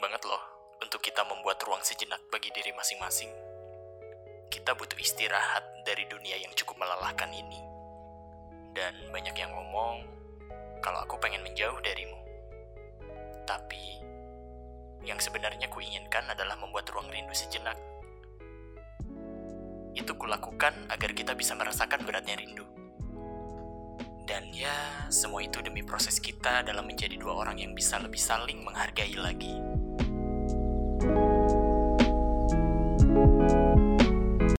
banget loh untuk kita membuat ruang sejenak bagi diri masing-masing. Kita butuh istirahat dari dunia yang cukup melelahkan ini. Dan banyak yang ngomong kalau aku pengen menjauh darimu. Tapi yang sebenarnya kuinginkan adalah membuat ruang rindu sejenak. Itu kulakukan agar kita bisa merasakan beratnya rindu. Dan ya, semua itu demi proses kita dalam menjadi dua orang yang bisa lebih saling menghargai lagi.